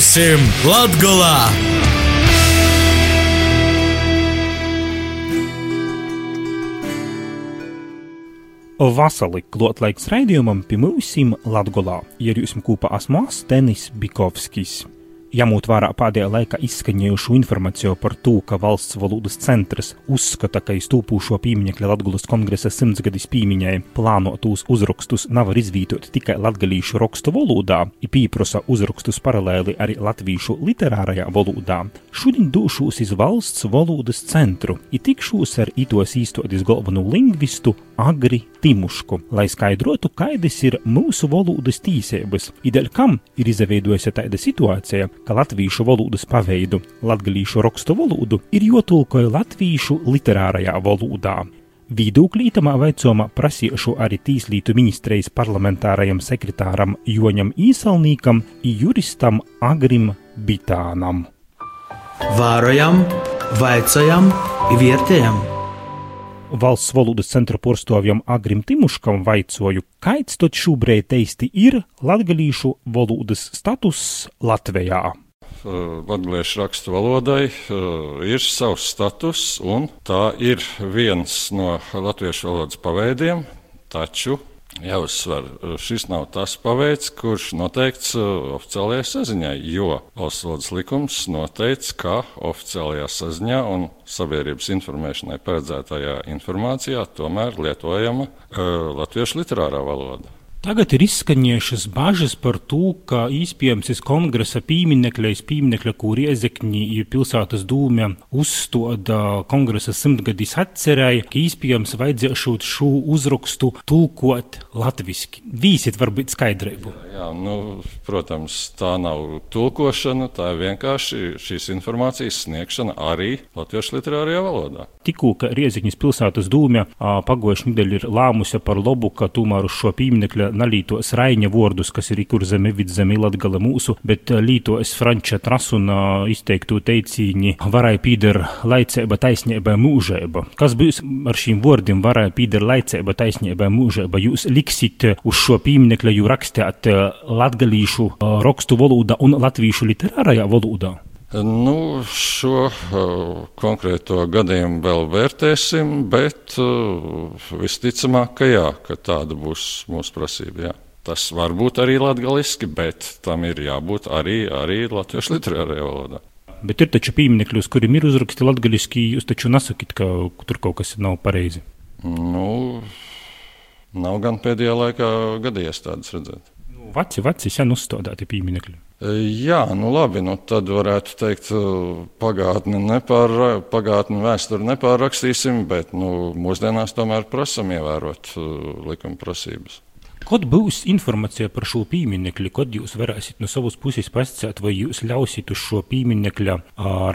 Būsim Latgolā! Vasarī klotlaiks raidījumam pie mums Latgolā. Ir jūs kopā esmu Stenis Bikovskis. Ņemot vērā pēdējā laikā izskanējušo informāciju par to, ka valsts valodas centrs uzskata, ka iztūpūšo pieminekļa Latvijas kongresa simtsgadis piemiņai plānotos uzrakstus nevar izvietot tikai latgalīšu rakstu valodā, ir pieprasa uzrakstus paralēli arī latviešu literārajā valodā. Šodien došos iz valsts valodas centru, ir tikšos ar itos īstotis galveno lingvistu Agri Timušku, lai skaidrotu, kādas ir mūsu valodas tīsības, ideļ kam ir izveidojusi tāda situācija, ka latviešu valodas paveidu, latgalīšu rakstu valodu, ir jotulkoja latviešu literārajā valodā. Viedokļi itamā veicumā prasījušu arī Tīslītu ministrijas parlamentārajam sekretāram Joņam Īsalnīkam un juristam Agrim Bitānam. Vārojam, vaicājam, vietējam! Valsts valodas centra porstovjam Agrim Timuškam vaicoju, kāds tad šobrīd teisti ir latgalīšu valodas status Latvijā? Latviešu rakstu valodai ir savs status, un tā ir viens no latviešu valodas paveidiem, taču Jāuzsver, šis nav tas paveids, kurš noteikts uh, oficiālajai saziņai, jo valodas likums noteica, ka oficiālajā saziņā un sabiedrības informēšanai paredzētajā informācijā tomēr lietojama uh, latviešu literārā valoda. Tagad ir izskanējušas bažas par to, ka īspējams kongresa pieminekļa, pieminekļa, kur iezekņi pilsētas dūmē uzstoda kongresa simtgadis atcerēja, ka īspējams vajadzēšot šo uzrakstu tulkot latviski. Vīsiet varbūt skaidrību. Jā, nu, protams, tā nav tulkošana, tā ir vienkārši šīs informācijas sniegšana arī latviešu literārajā valodā. Tikko, ka Riezikņas pilsētas dūmē pagojuši nedēļu ir lāmusi par lobu, ka tomēr uz šo pieminekļa nalītos raiņa vārdus, kas ir ikur zemi, vidzemi, latgala mūsu, bet eh, lītos franča trasuna izteiktu teicīņi varēja pīder laicēba, taisnība, mūžēba. Kas būs ar šīm vārdiem varēja pīder laicēba, taisnība, mūžēba? Jūs liksit uz šo pieminekļu, jūs rakstāt eh, latgalīšu eh, rakstu valodā un latviešu literārajā valodā? Nu, šo uh, konkrēto gadījumu vēl vērtēsim, bet uh, visticamāk, ka jā, ka tāda būs mūsu prasība. Jā. Tas var būt arī latviešu, bet tam ir jābūt arī, arī latviešu literārajā valodā. Bet ir taču pieminekļi, uz kuriem ir uzrakstīti latviešu, jūs taču nesakāt, ka tur kaut kas nav pareizi. Nu, nav gan pēdējā laikā gadījies tādas redzēt. Nu, veci, veci, sen uzstādīti pieminekļi. Jā, nu labi, nu tad varētu teikt, pagātni, nepār, pagātni vēsturi nepārrakstīsim, bet nu, mūsdienās tomēr prasam ievērot likuma prasības. Kad būs informācija par šo pieminekli, kad jūs varēsiet no savas puses pasakāt, vai jūs ļausiet uz šo pieminekļa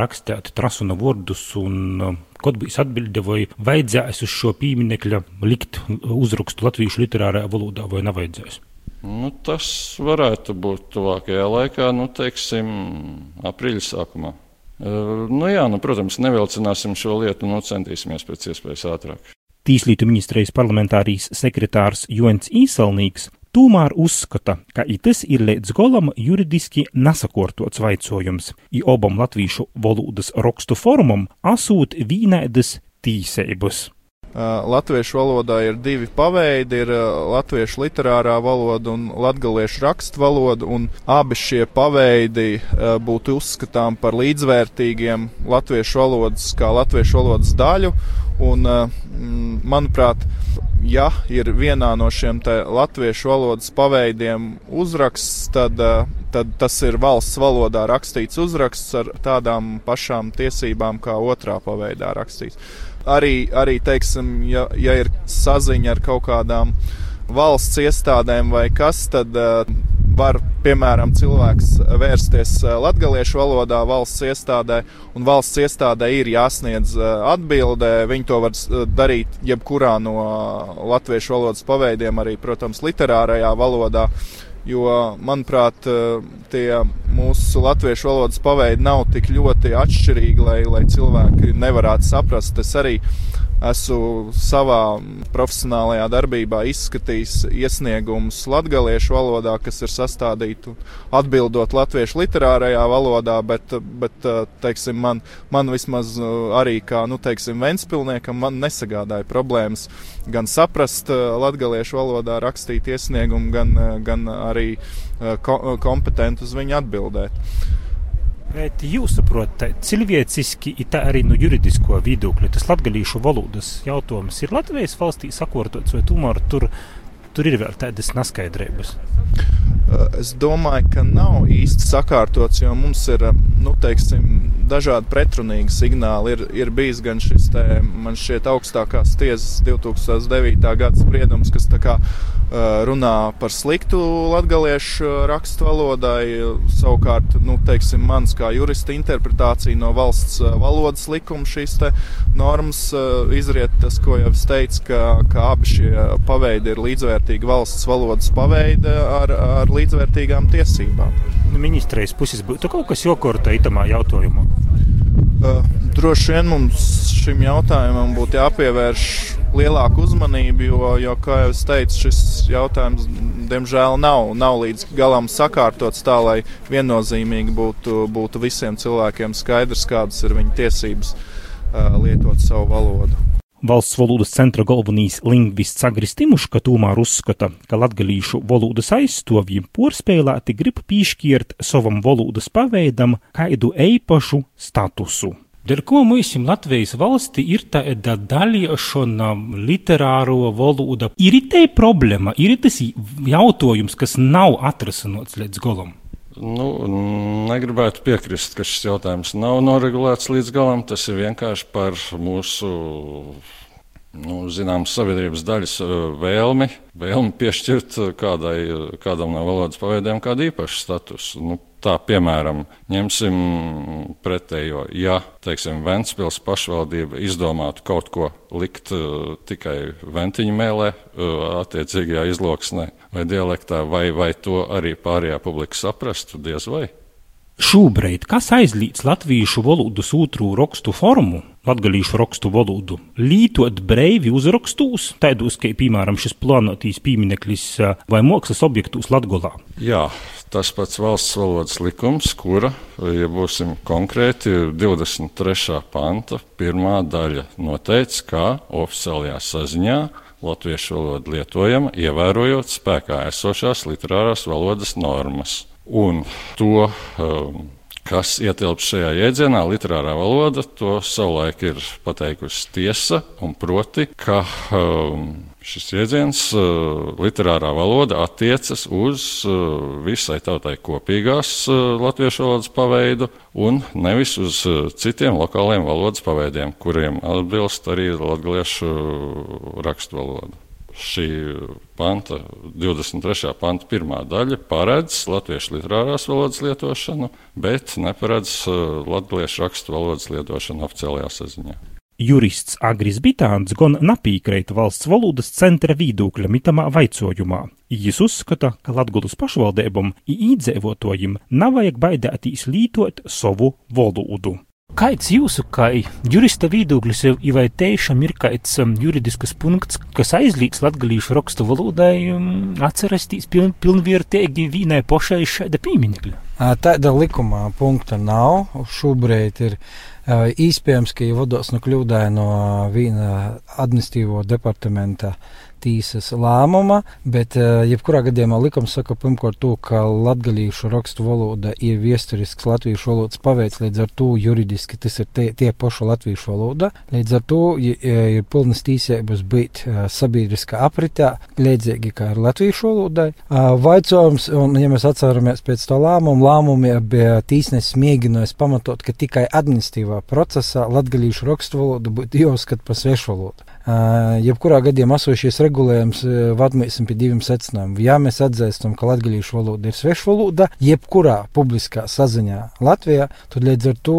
rakstīt trasuna vārdus, un kad būs atbilde, vai vajadzēs uz šo pieminekļa likt uzrakstu latviešu literārajā valodā vai nevajadzēs? Nu, tas varētu būt tuvākajā laikā, nu, teiksim, aprīļa sākumā. Uh, nu, jā, nu, protams, nevilcināsim šo lietu, nu, centīsimies pēc iespējas ātrāk. Tīslītu ministrijas parlamentārijas sekretārs Jons Īsalnīgs tomēr uzskata, ka tas ir līdz golam juridiski nesakortots vaicojums, i obam latviešu valodas rakstu formam asūt vienādas tīsības. Latviešu valodā ir divi paveidi - ir latviešu literārā valoda un latgaliešu rakstu valoda, un abi šie paveidi būtu uzskatām par līdzvērtīgiem latviešu valodas kā latviešu valodas daļu, un, manuprāt, ja ir vienā no šiem latviešu valodas paveidiem uzraksts, tad, tad tas ir valsts valodā rakstīts uzraksts ar tādām pašām tiesībām kā otrā paveidā rakstīts arī, arī teiksim, ja, ja ir saziņa ar kaut kādām valsts iestādēm vai kas, tad uh, var, piemēram, cilvēks vērsties uh, latviešu valodā valsts iestādē, un valsts iestādē ir jāsniedz uh, atbildē. Viņi to var darīt jebkurā no latviešu valodas paveidiem, arī, protams, literārajā valodā. Jo, manuprāt, tie mūsu latviešu valodas paveidi nav tik ļoti atšķirīgi, lai, lai cilvēki nevarētu saprast. Es arī esmu savā profesionālajā darbībā izskatījis iesniegumus latviešu valodā, kas ir sastādīti atbildot latviešu literārajā valodā, bet, bet teiksim, man, man vismaz arī kā nu, teiksim, Ventspilniekam nesagādāja problēmas gan saprast latviešu valodā rakstīt iesniegumu, gan, gan arī ko, kompetentu uz viņu atbildēt. Bet jūs saprotat, cilvēciski, tā arī no juridisko viedokļa, tas latgadījušu valodas jautājums ir Latvijas valstī sakārtots, vai tomēr tur, tur ir vēl tādas neskaidrības? Es domāju, ka nav īsti sakārtots, jo mums ir nu, teiksim, dažādi pretrunīgi signāli. Ir, ir bijis gan šis, te, man šķiet, augstākās tiesas 2009. gada spriedums, kas kā, runā par sliktu latviešu rakstu valodai. Savukārt, nu, teiksim, mans kā jurista interpretācija no valsts valodas likuma šīs normas izriet tas, ko jau es teicu, ka, ka abi šie paveidi ir līdzvērtīgi valsts valodas paveidi ar, ar līdzvērtīgām tiesībām. Nu, ministrijas puses būtu kaut kas jokorta itamā jautājumā. Droši vien mums šim jautājumam būtu jāpievērš lielāka uzmanība, jo, jo, kā jau es teicu, šis jautājums diemžēl nav, nav līdz galam sakārtots tā, lai viennozīmīgi būtu, būtu visiem cilvēkiem skaidrs, kādas ir viņu tiesības uh, lietot savu valodu. Valsts valodas centra galvenais lingvists Agris Timuška tomēr uzskata, ka latgalīšu valodas aizstāvji porspēlēti grib pīšķirt savam valodas paveidam kaidu eipašu statusu. Dēļ ko mums Latvijas valstī ir tāda daļiešana literāro valoda? Ir tā problēma, ir tas jautājums, kas nav atrasināts līdz galam. Nu, negribētu piekrist, ka šis jautājums nav noregulēts līdz galam. Tas ir vienkārši par mūsu nu, zināmas sabiedrības daļas uh, vēlmi, vēlmi piešķirt kādai, kādam no valodas paveidiem kādu īpašu statusu. Nu, Tā, piemēram, ņemsim pretējo. Ja, teiksim, Ventspils pašvaldība izdomātu kaut ko likt uh, tikai ventiņu mēlē, uh, attiecīgajā izloksnē vai dialektā, vai, vai to arī pārējā publika saprastu, diez vai. Šobrīd, kas aizliedz latviešu valodas otru rakstu formu, latgalīšu rakstu valodu, lītot brīvi uzrakstos, tādos, kā piemēram šis plānotīs piemineklis vai mākslas objektos Latgolā? Jā, tas pats valsts valodas likums, kura, ja būsim konkrēti, 23. panta pirmā daļa noteica, kā oficiālajā saziņā latviešu valoda lietojama, ievērojot spēkā esošās literārās valodas normas. Un to um, kas ietilpst šajā jēdzienā, literārā valoda, to savulaik ir pateikusi tiesa, un proti, ka um, šis jēdziens, uh, literārā valoda, attiecas uz uh, visai tautai kopīgās uh, latviešu valodas paveidu, un nevis uz citiem lokāliem valodas paveidiem, kuriem atbilst arī latviešu rakstu valoda šī panta, 23. panta pirmā daļa paredz latviešu literārās valodas lietošanu, bet neparedz latviešu rakstu valodas lietošanu oficiālajā saziņā. Jurists Agris Bitāns gan napīkreit valsts valodas centra viedokļa mitamā vaicojumā. Jis uzskata, ka Latgulas pašvaldībam i īdzēvotojim nav vajag baidētīs lītot savu valodu. Kāds jūsu, kā jurista viedoklis, vai tiešām ir kāds um, juridisks punkts, kas aizliedz latgalīšu rakstu valodai um, atcerēties piln, pilnvērtīgi vienai pošai šāda pieminekļa? Tāda likumā punkta nav. Šobrīd ir iespējams, ka vados no kļūdāja no viena administratīvo departamenta tiesas lēmuma, bet uh, jebkurā gadījumā likums saka pirmkārt to, ka latgalīšu rakstu valoda ir viesturisks latviešu valodas paveids, līdz ar to juridiski tas ir tie, tie paši latviešu valoda, līdz ar to ir pilnas tīsības būt uh, sabiedriskā apritē, līdzīgi kā ir latviešu valodai. Uh, vaicojums, un ja mēs atceramies pēc to lēmumu, lēmumi bija tīsnesis mēģinājis pamatot, ka tikai administratīvā procesā latgalīšu rakstu valodu būtu jāuzskata par svešu valodu. Jebkurā gadījumā esošies regulējums vadmēsim pie diviem secinājumiem. Ja mēs atzīstam, ka latviešu valoda ir svešvaloda, jebkurā publiskā saziņā Latvijā, tad līdz ar to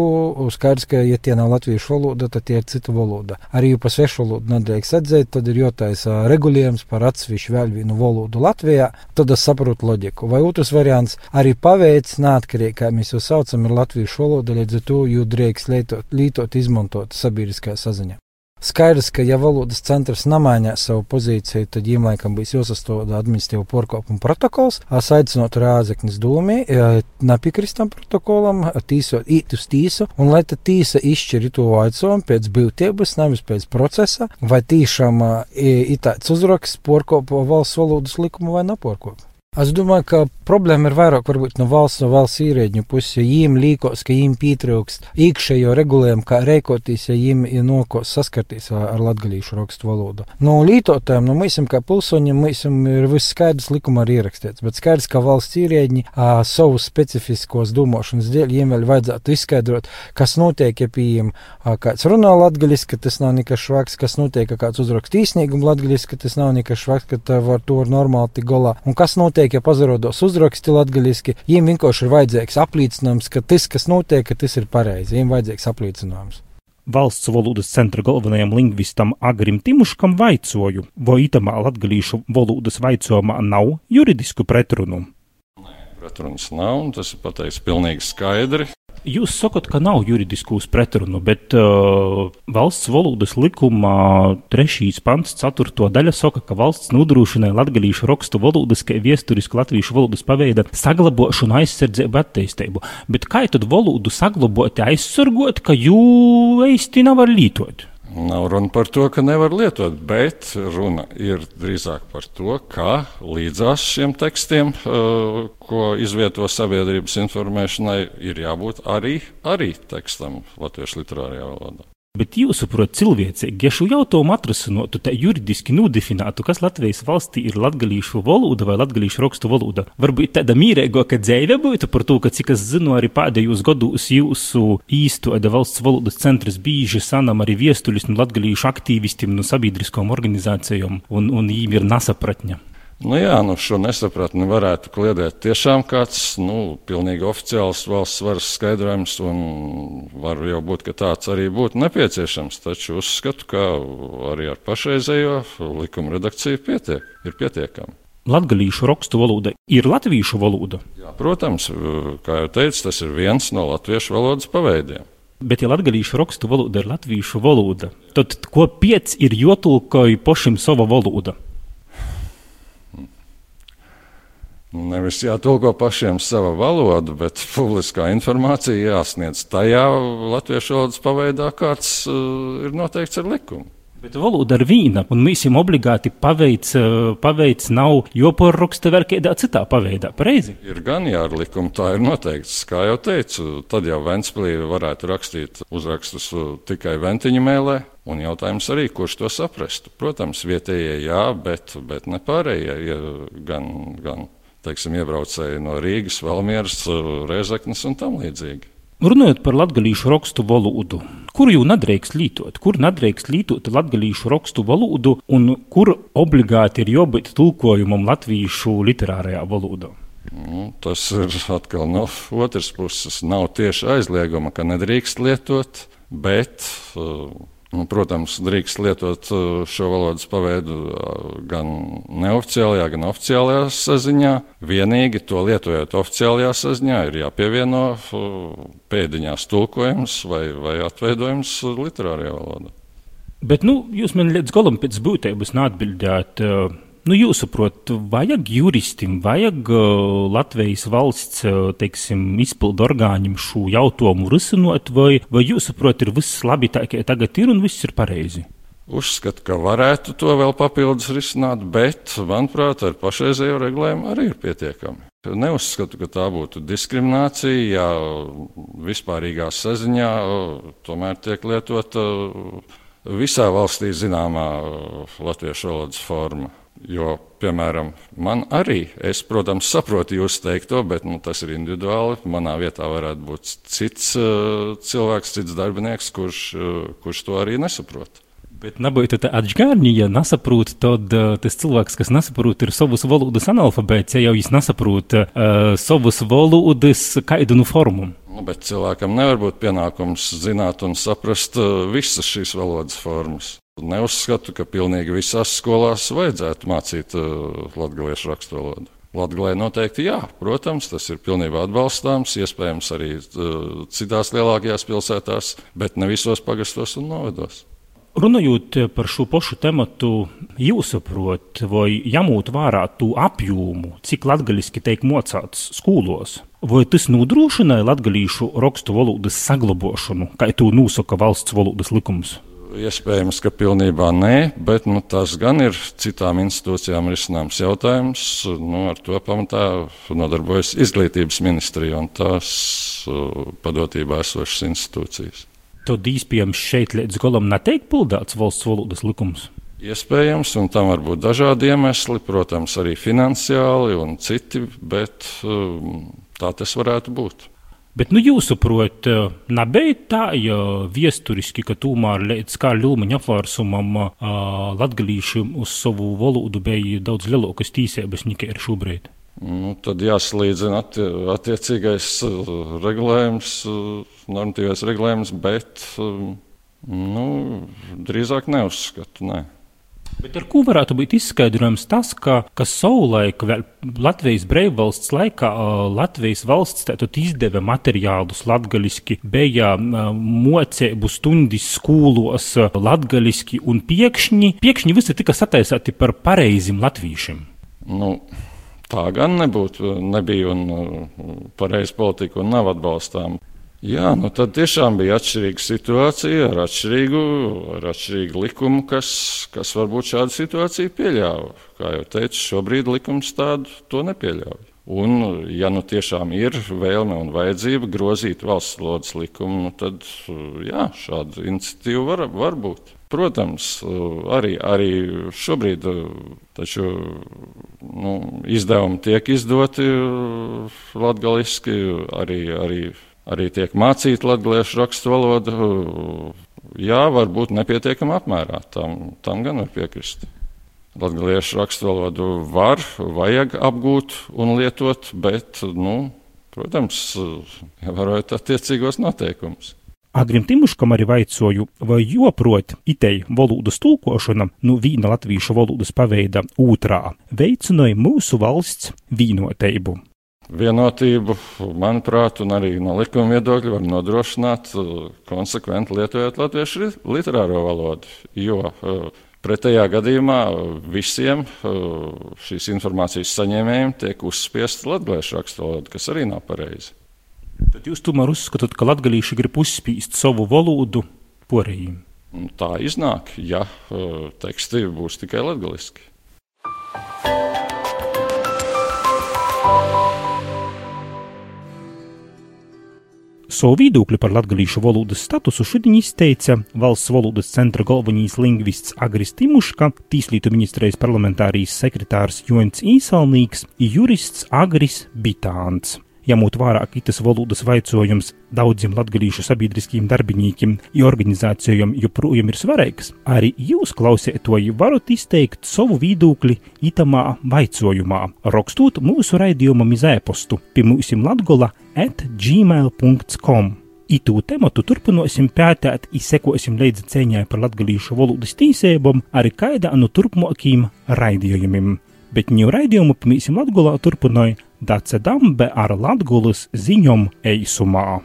skaidrs, ka, ja tie nav latviešu valoda, tad tie ir cita valoda. Arī ja pa svešvalodu nedrīkst atzīt, tad ir jātaisa regulējums par atsevišķu vēl vienu valodu Latvijā, tad es saprotu loģiku. Vai otrs variants arī paveids, neatkarīgi, kā mēs jau saucam, ir latviešu valoda, līdz ar to jū drīkst lietot, lietot izmantot sabiedriskā saziņā. Skaidrs, ka, ja valodas centrs nemainīs savu pozīciju, tad viņam laikam būs jāsastāda administratīva porkopuma protokols. Es aicinātu Rāzeknis dūmi, nepiekrist tam protokolam, tīsot īt uz tīsu, un lai tad tīsa izšķir to aicojumu pēc būtības, nevis pēc procesa, vai tīšām ir tāds uzraksts porkopa valsts valodas likumu vai neporkopa. Es domāju, ka problēma ir vairāk varbūt no valsts, no valsts īrēģņu puses, jo viņiem līkos, ka viņiem pietrūkst iekšējo regulējumu, kā rēkoties, ja viņiem ir nokos saskarties ar latgalīšu rakstu valodu. No lītotājiem, no mums, kā pilsoņiem, mums ir viss skaidrs likuma arī ierakstīts, bet skaidrs, ka valsts īrēģņi savus specifiskos domāšanas dēļ viņiem vēl vajadzētu izskaidrot, kas notiek, ja pieejam kāds runā latgaļiski, ka tas nav nekas švaks, kas notiek, ka kāds uzrakst īsnīgumu latgaļiski, ka tas nav nekas švaks, ka var to normāli tik galā. Un kas notiek? Notiek, ja pazarodos uzraksti latgaļiski, viņiem vienkārši ir vajadzīgs apliecinājums, ka tas, kas notiek, ka tas ir pareizi. Viņiem vajadzīgs apliecinājums. Valsts valodas centra galvenajam lingvistam Agrim Timuškam vaicoju, vai itamā latgalīšu valodas vaicojumā nav juridisku pretrunu. Pretrunas nav, un tas ir pateicis pilnīgi skaidri. Jūs sakat, ka nav juridiskus pretrunu, bet uh, valsts valodas likumā 3. pants 4. daļa saka, ka valsts nodrošina latgalīšu rakstu valodas, kā viesturisku latviešu valodas paveida saglabošanu, aizsardzību, attīstību. Bet kā tad valodu saglabāt, aizsargot, ka jū īsti nevar lietot? Nav runa par to, ka nevar lietot, bet runa ir drīzāk par to, kā līdzās šiem tekstiem, uh, ko izvieto sabiedrības informēšanai, ir jābūt arī, arī tekstam latviešu literārajā valodā. Bet jūs saprotat, cilvēcīgi, ja šo jautājumu atrisinātu, tā juridiski nodefinētu, kas Latvijas valstī ir latgalīšu valoda vai latgalīšu rakstu valoda, varbūt tāda mīrīgāka dzīve būtu par to, ka, cik es zinu, arī pēdējos gados jūsu īstoda valsts valodas centrs bieži sanam arī viestuļus no latgalīšu aktīvistiem, no sabiedriskām organizācijām, un, un viņiem ir nesapratņa. Nu jā, nu šo nesapratni varētu kliedēt tiešām kāds nu, pilnīgi oficiāls valsts varas skaidrojums, un var jau būt, ka tāds arī būtu nepieciešams. Taču uzskatu, ka arī ar pašreizējo likuma redakciju pietiek, ir pietiekami. Latviešu rakstu valoda ir latviešu valoda. Jā, protams, kā jau teicu, tas ir viens no latviešu valodas paveidiem. Bet, ja latviešu rakstu valoda ir latviešu valoda, tad ko pieci ir jotulkoji pašam sava valoda? Nevis jātulko pašiem sava valoda, bet publiskā informācija jāsniedz tajā latviešu valodas paveidā, kāds uh, ir noteikts ar likumu. Bet valoda ir vīna, un jums obligāti paveic, uh, paveic nav joporraksta vēl kādā citā paveidā. Pareizi? Ir gan jā, ar likumu tā ir noteikts. Kā jau teicu, tad jau Ventspilī varētu rakstīt uzrakstus tikai ventiņu mēlē. Un jautājums arī, kurš to saprastu? Protams, vietējie jā, bet, bet ne pārējie. Gan, gan teiksim, iebraucēji no Rīgas, Valmieras, Rezeknes un tam līdzīgi. Runājot par latviešu rakstu valodu, kur jau nedrīkst lietot, kur nedrīkst lietot latviešu rakstu valodu un kur obligāti ir jābūt tulkojumam latviešu literārajā valodā? Nu, tas ir atkal no otras puses. Nav tieši aizlieguma, ka nedrīkst lietot, bet uh, Nu, protams, drīkst lietot uh, šo valodas paveidu uh, gan neoficiālajā, gan oficiālajā saziņā. Vienīgi to lietojot oficiālajā saziņā, ir jāpievieno uh, pēdiņās tulkojums vai, vai atveidojums literārajā valodā. Bet nu, jūs man līdz galam pēc būtības neatbildējāt. Nu, Jūsuprāt, vajag juristam, vajag Latvijas valsts teiksim, izpildu orgāņiem šo jautājumu risinot, vai, vai jūsuprāt, ir viss labi tā, kā tagad ir un viss ir pareizi? Uzskatu, ka varētu to vēl papildus risināt, bet, manuprāt, ar pašreizējo regulējumu arī ir pietiekami. Neuzskatu, ka tā būtu diskriminācija, ja vispārīgā saziņā tomēr tiek lietota visā valstī zināmā latviešu valodas forma. Jo, piemēram, man arī, es, protams, saprotu jūsu teikto, bet nu, tas ir individuāli. Manā vietā varētu būt cits uh, cilvēks, cits darbinieks, kurš, uh, kurš to arī nesaprot. Bet nebūtu tā atgādni, ja nesaprot, tad uh, tas cilvēks, kas nesaprot, ir savas valodas analfabēts, ja jau viņš nesaprot uh, savas valodas kādu nu formu. Nu, bet cilvēkam nevar būt pienākums zināt un saprast uh, visas šīs valodas formas. Neuzskatu, ka pilnīgi visās skolās vajadzētu mācīt uh, latviešu raksturvalodu. Latvijā noteikti jā, protams, tas ir pilnībā atbalstāms, iespējams arī uh, citās lielākajās pilsētās, bet ne visos pagastos un novados. Runājot par šo pašu tematu, jūs saprotat, vai ņemot vērā to apjomu, cik latviešu tiek mocīts skolos, vai tas nodrošināja latviešu rakstu valodas saglabāšanu, kā to nosaka valsts valodas likums? Iespējams, ka pilnībā nē, bet nu, tas gan ir citām institūcijām risināms jautājums. Nu, ar to pamatā nodarbojas izglītības ministrija un tās uh, padotībā esošas institūcijas. Tad iespējams šeit līdz galam netiek pildīts valsts valodas likums. Iespējams, un tam var būt dažādi iemesli, protams, arī finansiāli un citi, bet um, tā tas varētu būt. Bet, nu, jūs saprotat, nebija tā, ja viesturiski, ka tomēr līdz kā Lūmaņa apvērsumam latgalīšiem uz savu valodu bija daudz lielākas tīsības nekā ir šobrīd. Nu, tad jāsalīdzina attie, attiecīgais uh, regulējums, normatīvais regulējums, bet nu, drīzāk neuzskatu. Ne. Bet ar ko varētu būt izskaidrojams tas, ka, ka savulaik, Latvijas brīvvalsts laikā, Latvijas valsts izdeva materiālus latgaliski, bija mocēbu stundas skolos latgaliski, un piekšņi, piekšņi visi tika sataisāti par pareizim latviešiem? Nu. Tā gan nebūtu, nebija un pareiza politika un nav atbalstām. Jā, nu tad tiešām bija atšķirīga situācija ar atšķirīgu, ar atšķirīgu likumu, kas, kas varbūt šādu situāciju pieļāva. Kā jau teicu, šobrīd likums tādu to nepieļauj. Un, ja nu tiešām ir vēlme un vajadzība grozīt valsts valodas likumu, nu tad jā, šāda iniciatīva var, var būt. Protams, arī, arī šobrīd taču, nu, izdevumi tiek izdoti latviešu, arī, arī, arī tiek mācīta latviešu rakstu valoda. Jā, varbūt nepietiekamā apmērā. Tam, tam gan var piekrist. Latviešu rakstu valodu var, vajag apgūt un lietot, bet, nu, protams, ievērojot attiecīgos noteikumus. Agrim Timuškam arī vaicoju, vai joprot itei valodas tulkošana no vīna latviešu valodas paveida otrā veicināja mūsu valsts vīnotību. Vienotību, manuprāt, un arī no likuma viedokļa var nodrošināt uh, konsekventi lietojot latviešu literāro valodu. Jo uh, pretējā gadījumā visiem uh, šīs informācijas saņēmējiem tiek uzspiesta latviešu raksturvaloda, kas arī nav pareizi. Tad jūs tomēr uzskatāt, ka latgadījuši grib uzspīst savu valodu porējiem? Tā iznāk, ja teksti būs tikai latgaliski. Savu viedokli par latviešu valodas statusu šodien izteica valsts valodas centra galvenais lingvists Agris Timuška, Tīslietu ministrijas parlamentārijas sekretārs Joņs Īsalnīgs un jurists Agris Bitāns ņemot vērā kitas valodas vaicojums daudziem latgadījušu sabiedriskiem darbiniekiem un organizācijām joprojām ir svarīgs, arī jūs, klausētoji, varat izteikt savu viedokli itamā vaicojumā, rakstot mūsu raidījumam iz e-postu pie mūsim latgola at gmail.com. Itu tematu turpināsim pētīt, izsekosim līdzi cīņai par latgadījušu valodas tīsībām arī kādā no turpmākajiem raidījumiem. Bet ņēmu raidījumu pamīsim Latgulā turpināja Dace Dambe ar Latgulas ziņom eisumā.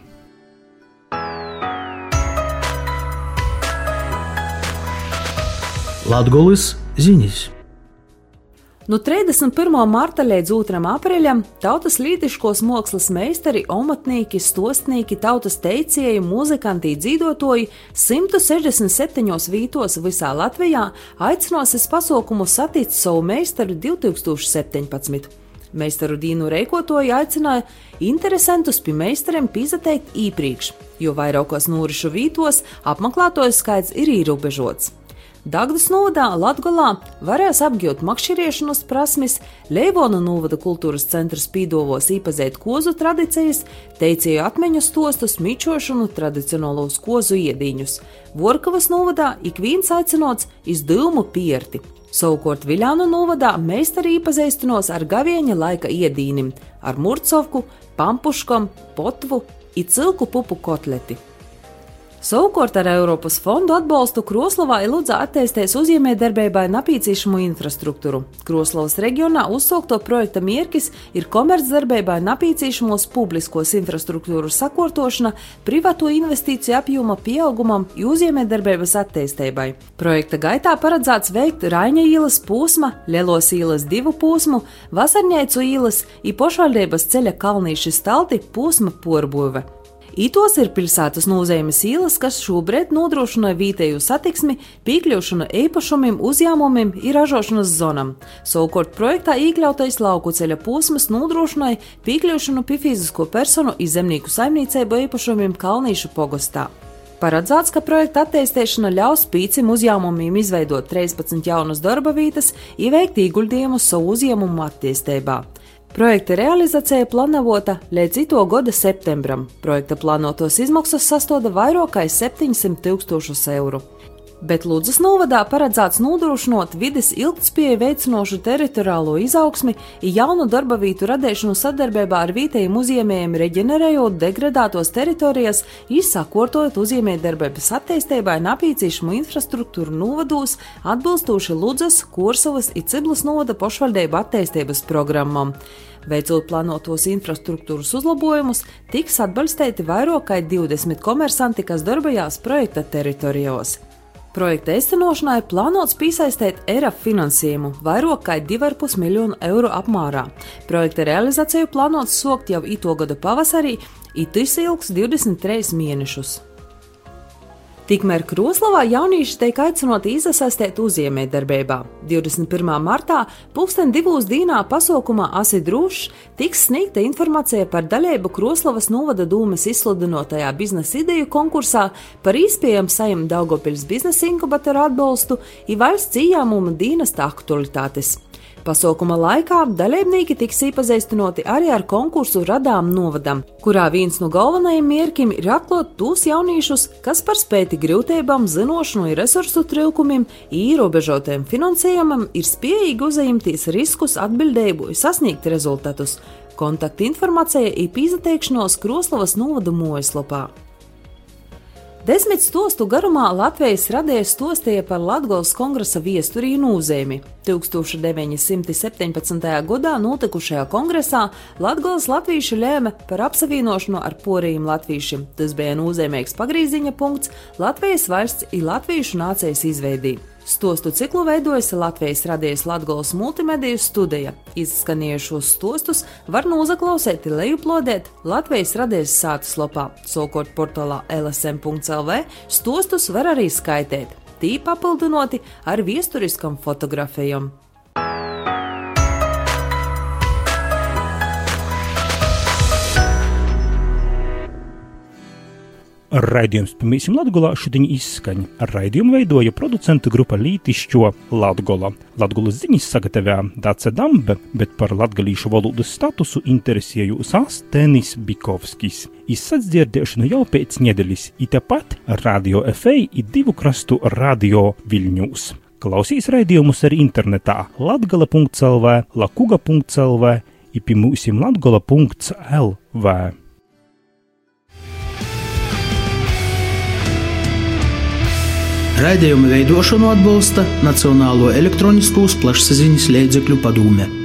Latgulas ziņas. No 31. marta līdz 2. aprīļam tautas lītiškos mākslas meistari, omatnieki, stostnieki, tautas teicēji, muzikanti, dzīvotoji 167 vītos visā Latvijā aicināsies pasaukumu satikt savu meistaru 2017. Meistaru Dīnu Reikotoju aicināja interesantus pie meistariem pīzateikt īpriekš, jo vairākos norišu vītos apmeklētoju skaits ir ierobežots. Dagdas novadā Latgolā varēs apgūt makšķeriešanas prasmes, Leivona novada kultūras centrs pīdovos īpazēt kozu tradīcijas, teicēju atmiņu stostus, mičošanu, tradicionālos kozu iedīņus. Vorkavas novadā ik viens aicinots izdilmu pierti. Savukārt Viļānu novadā meistari iepazīstinos ar gavieņa laika iedīnim, ar murcovku, pampuškam, potvu, it cilku pupu kotleti. Savukārt ar Eiropas fondu atbalstu Kroslavā ir lūdza attīstīties uzņēmējdarbībai napīcīšamu infrastruktūru. Kroslavas reģionā uzsākto projekta mērķis ir komercdarbībai napīcīšamos publiskos infrastruktūras sakārtošana, privāto investīciju apjoma pieaugumam un uzņēmējdarbības attīstībai. Projekta gaitā paredzēts veikt Raņa ielas posma, Lielos ielas divu posmu, Vasarņēcu ielas un pašvaldības ceļa Kalnīšas stalti posma porbūve. Itos ir pilsētas nozīmes ielas, kas šobrīd nodrošina vietēju satiksmi, piekļūšanu īpašumiem, uzņēmumiem un ražošanas zonām. Savukārt projektā iekļautais lauku ceļa posms nodrošināja piekļūšanu pie fizisko personu izzemnieku saimniecību īpašumiem Kalnīšu pogostā. Paredzēts, ka projekta attīstīšana ļaus pīcim uzņēmumiem izveidot 13 jaunas darba vietas, ieveikt ieguldījumus savu uzņēmumu attīstībā. Projekta realizācija plānota līdz cito gada septembram. Projekta plānotos izmaksas sastāda vairāk kā 700 tūkstošus eiro bet Lūdzes novadā paredzēts nodrošinot vides ilgtspēju veicinošu teritoriālo izaugsmi, jaunu darba vietu radīšanu sadarbībā ar vietējiem uzņēmējiem, reģenerējot degradētos teritorijas, izsakotojot uzņēmējdarbības attīstībai napīcīšanu infrastruktūru novados, atbilstoši Lūdzes, Korsavas un Ciblas novada pašvaldību attīstības programmam. Veicot plānotos infrastruktūras uzlabojumus, tiks atbalstīti vairāk kā 20 komersanti, kas darbojās projekta teritorijos. Projekta īstenošanai plānots piesaistīt ERAF finansējumu vairāk kā 2,5 miljonu eiro apmērā. Projekta realizāciju plānots sokt jau ito gada pavasarī, it tas ilgs 23 mēnešus. Tikmēr Kroslavā jaunieši tiek aicināti iesaistīt uzņēmējdarbībā. 21. martā, pulksten divos dienā pasaukumā Asi Drūšs tiks sniegta informācija par daļēbu Kroslavas novada dūmes izsludinotajā biznesa ideju konkursā par iespējamu saimnu Daugopils biznesa inkubatoru atbalstu un valsts ieņēmuma dienesta aktualitātes. Pasaukuma laikā dalībnieki tiks iepazīstināti arī ar konkursu Radām novadam, kurā viens no galvenajiem mērķiem ir atklāt tos jauniešus, kas par spēti grūtībām, zinošanu un resursu trūkumiem, ierobežotiem finansējumam ir spējīgi uzņemties riskus, atbildību un sasniegt rezultātus. Kontaktinformācija ir pīzateikšanos Kroslavas novada mājaslapā. Desmit stostu garumā Latvijas radījis stostīja par Latvijas kongresa viesturī nūzēmi. 1917. gadā notikušajā kongresā Latvijas latvieši lēma par apsavienošanu ar porījiem latviešiem. Tas bija nozīmīgs pagrīziņa punkts Latvijas valsts un latviešu nācijas izveidībā. Stostu ciklu veidojas Latvijas radijas Latvijas multimediju studija. Izskanējušos stostus var nozaklausīt, lejuplodēt Latvijas radijas sātas lapā, sokot portālā lsm.lv. Stostus var arī skaitīt, tī papildinoti ar viesturiskam fotografijam. Raidījums Pamīsim Latgolā šodien izskaņa. Ar raidījumu veidoja producentu grupa Lītišķo Latgola. Latgolas ziņas sagatavoja Dāce Dambe, bet par latgalīšu valodas statusu interesējos Astenis Bikovskis. Izsats dzirdēšanu jau pēc nedēļas, it tepat Radio FA ir divu krastu radio Viļņūs. Klausīs raidījumus arī internetā latgala.lv, lakuga.lv, ipimūsim latgala.lv. Raidījumu veidošanu atbalsta Nacionālo elektroniskos plašsaziņas līdzekļu padome.